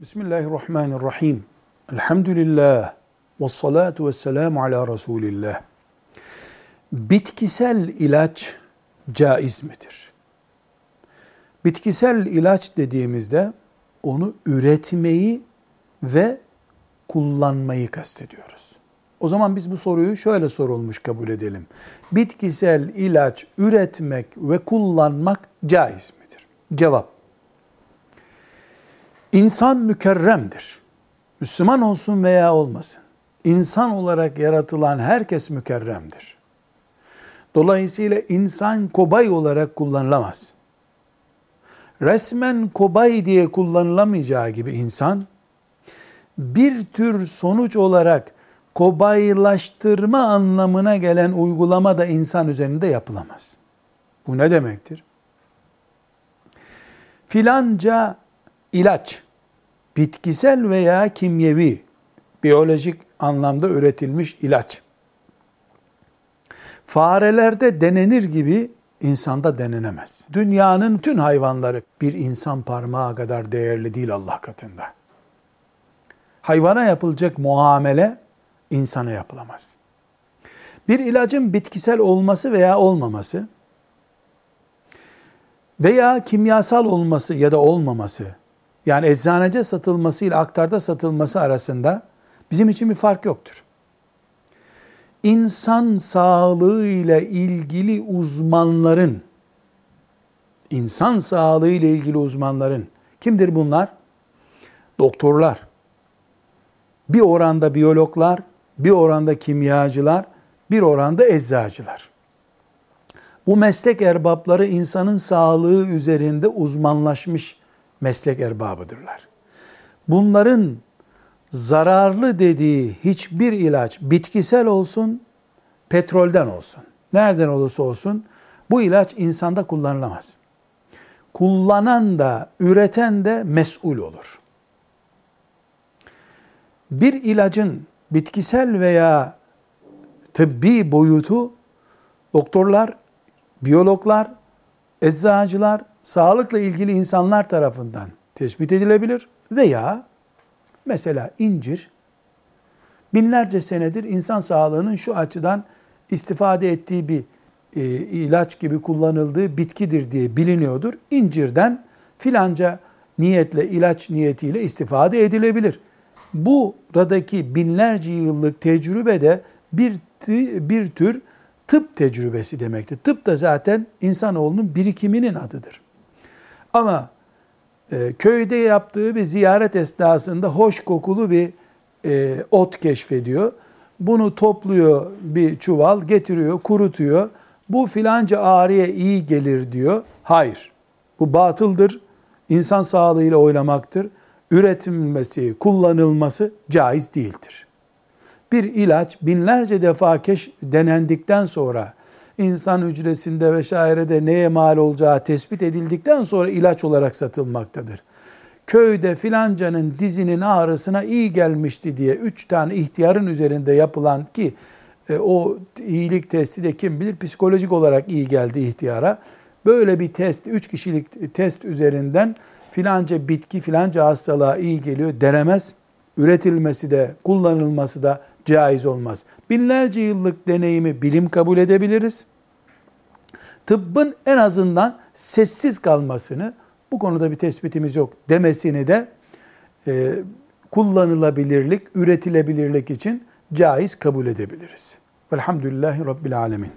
Bismillahirrahmanirrahim. Elhamdülillah. Ve salatu ve selamu ala Resulillah. Bitkisel ilaç caiz midir? Bitkisel ilaç dediğimizde onu üretmeyi ve kullanmayı kastediyoruz. O zaman biz bu soruyu şöyle sorulmuş kabul edelim. Bitkisel ilaç üretmek ve kullanmak caiz midir? Cevap İnsan mükerremdir. Müslüman olsun veya olmasın. İnsan olarak yaratılan herkes mükerremdir. Dolayısıyla insan kobay olarak kullanılamaz. Resmen kobay diye kullanılamayacağı gibi insan bir tür sonuç olarak kobaylaştırma anlamına gelen uygulama da insan üzerinde yapılamaz. Bu ne demektir? Filanca ilaç, bitkisel veya kimyevi, biyolojik anlamda üretilmiş ilaç, farelerde denenir gibi insanda denenemez. Dünyanın tüm hayvanları bir insan parmağı kadar değerli değil Allah katında. Hayvana yapılacak muamele insana yapılamaz. Bir ilacın bitkisel olması veya olmaması veya kimyasal olması ya da olmaması yani eczanece satılması ile aktarda satılması arasında bizim için bir fark yoktur. İnsan sağlığı ile ilgili uzmanların insan sağlığı ile ilgili uzmanların kimdir bunlar? Doktorlar, bir oranda biyologlar, bir oranda kimyacılar, bir oranda eczacılar. Bu meslek erbapları insanın sağlığı üzerinde uzmanlaşmış meslek erbabıdırlar. Bunların zararlı dediği hiçbir ilaç bitkisel olsun, petrolden olsun, nereden olursa olsun bu ilaç insanda kullanılamaz. Kullanan da, üreten de mesul olur. Bir ilacın bitkisel veya tıbbi boyutu doktorlar, biyologlar, eczacılar, sağlıkla ilgili insanlar tarafından tespit edilebilir veya mesela incir binlerce senedir insan sağlığının şu açıdan istifade ettiği bir e, ilaç gibi kullanıldığı bitkidir diye biliniyordur. İncirden filanca niyetle, ilaç niyetiyle istifade edilebilir. Buradaki binlerce yıllık tecrübe de bir, bir tür tıp tecrübesi demektir. Tıp da zaten insanoğlunun birikiminin adıdır. Ama e, köyde yaptığı bir ziyaret esnasında hoş kokulu bir e, ot keşfediyor. Bunu topluyor bir çuval, getiriyor, kurutuyor. Bu filanca ağrıya iyi gelir diyor. Hayır. Bu batıldır. İnsan sağlığıyla oynamaktır. Üretilmesi, kullanılması caiz değildir. Bir ilaç binlerce defa keş denendikten sonra insan hücresinde vesairede neye mal olacağı tespit edildikten sonra ilaç olarak satılmaktadır. Köyde filancanın dizinin ağrısına iyi gelmişti diye üç tane ihtiyarın üzerinde yapılan ki e, o iyilik testi de kim bilir psikolojik olarak iyi geldi ihtiyara. Böyle bir test, üç kişilik test üzerinden filanca bitki filanca hastalığa iyi geliyor denemez. Üretilmesi de kullanılması da caiz olmaz. Binlerce yıllık deneyimi bilim kabul edebiliriz. Tıbbın en azından sessiz kalmasını, bu konuda bir tespitimiz yok demesini de e, kullanılabilirlik, üretilebilirlik için caiz kabul edebiliriz. Velhamdülillahi Rabbil Alemin.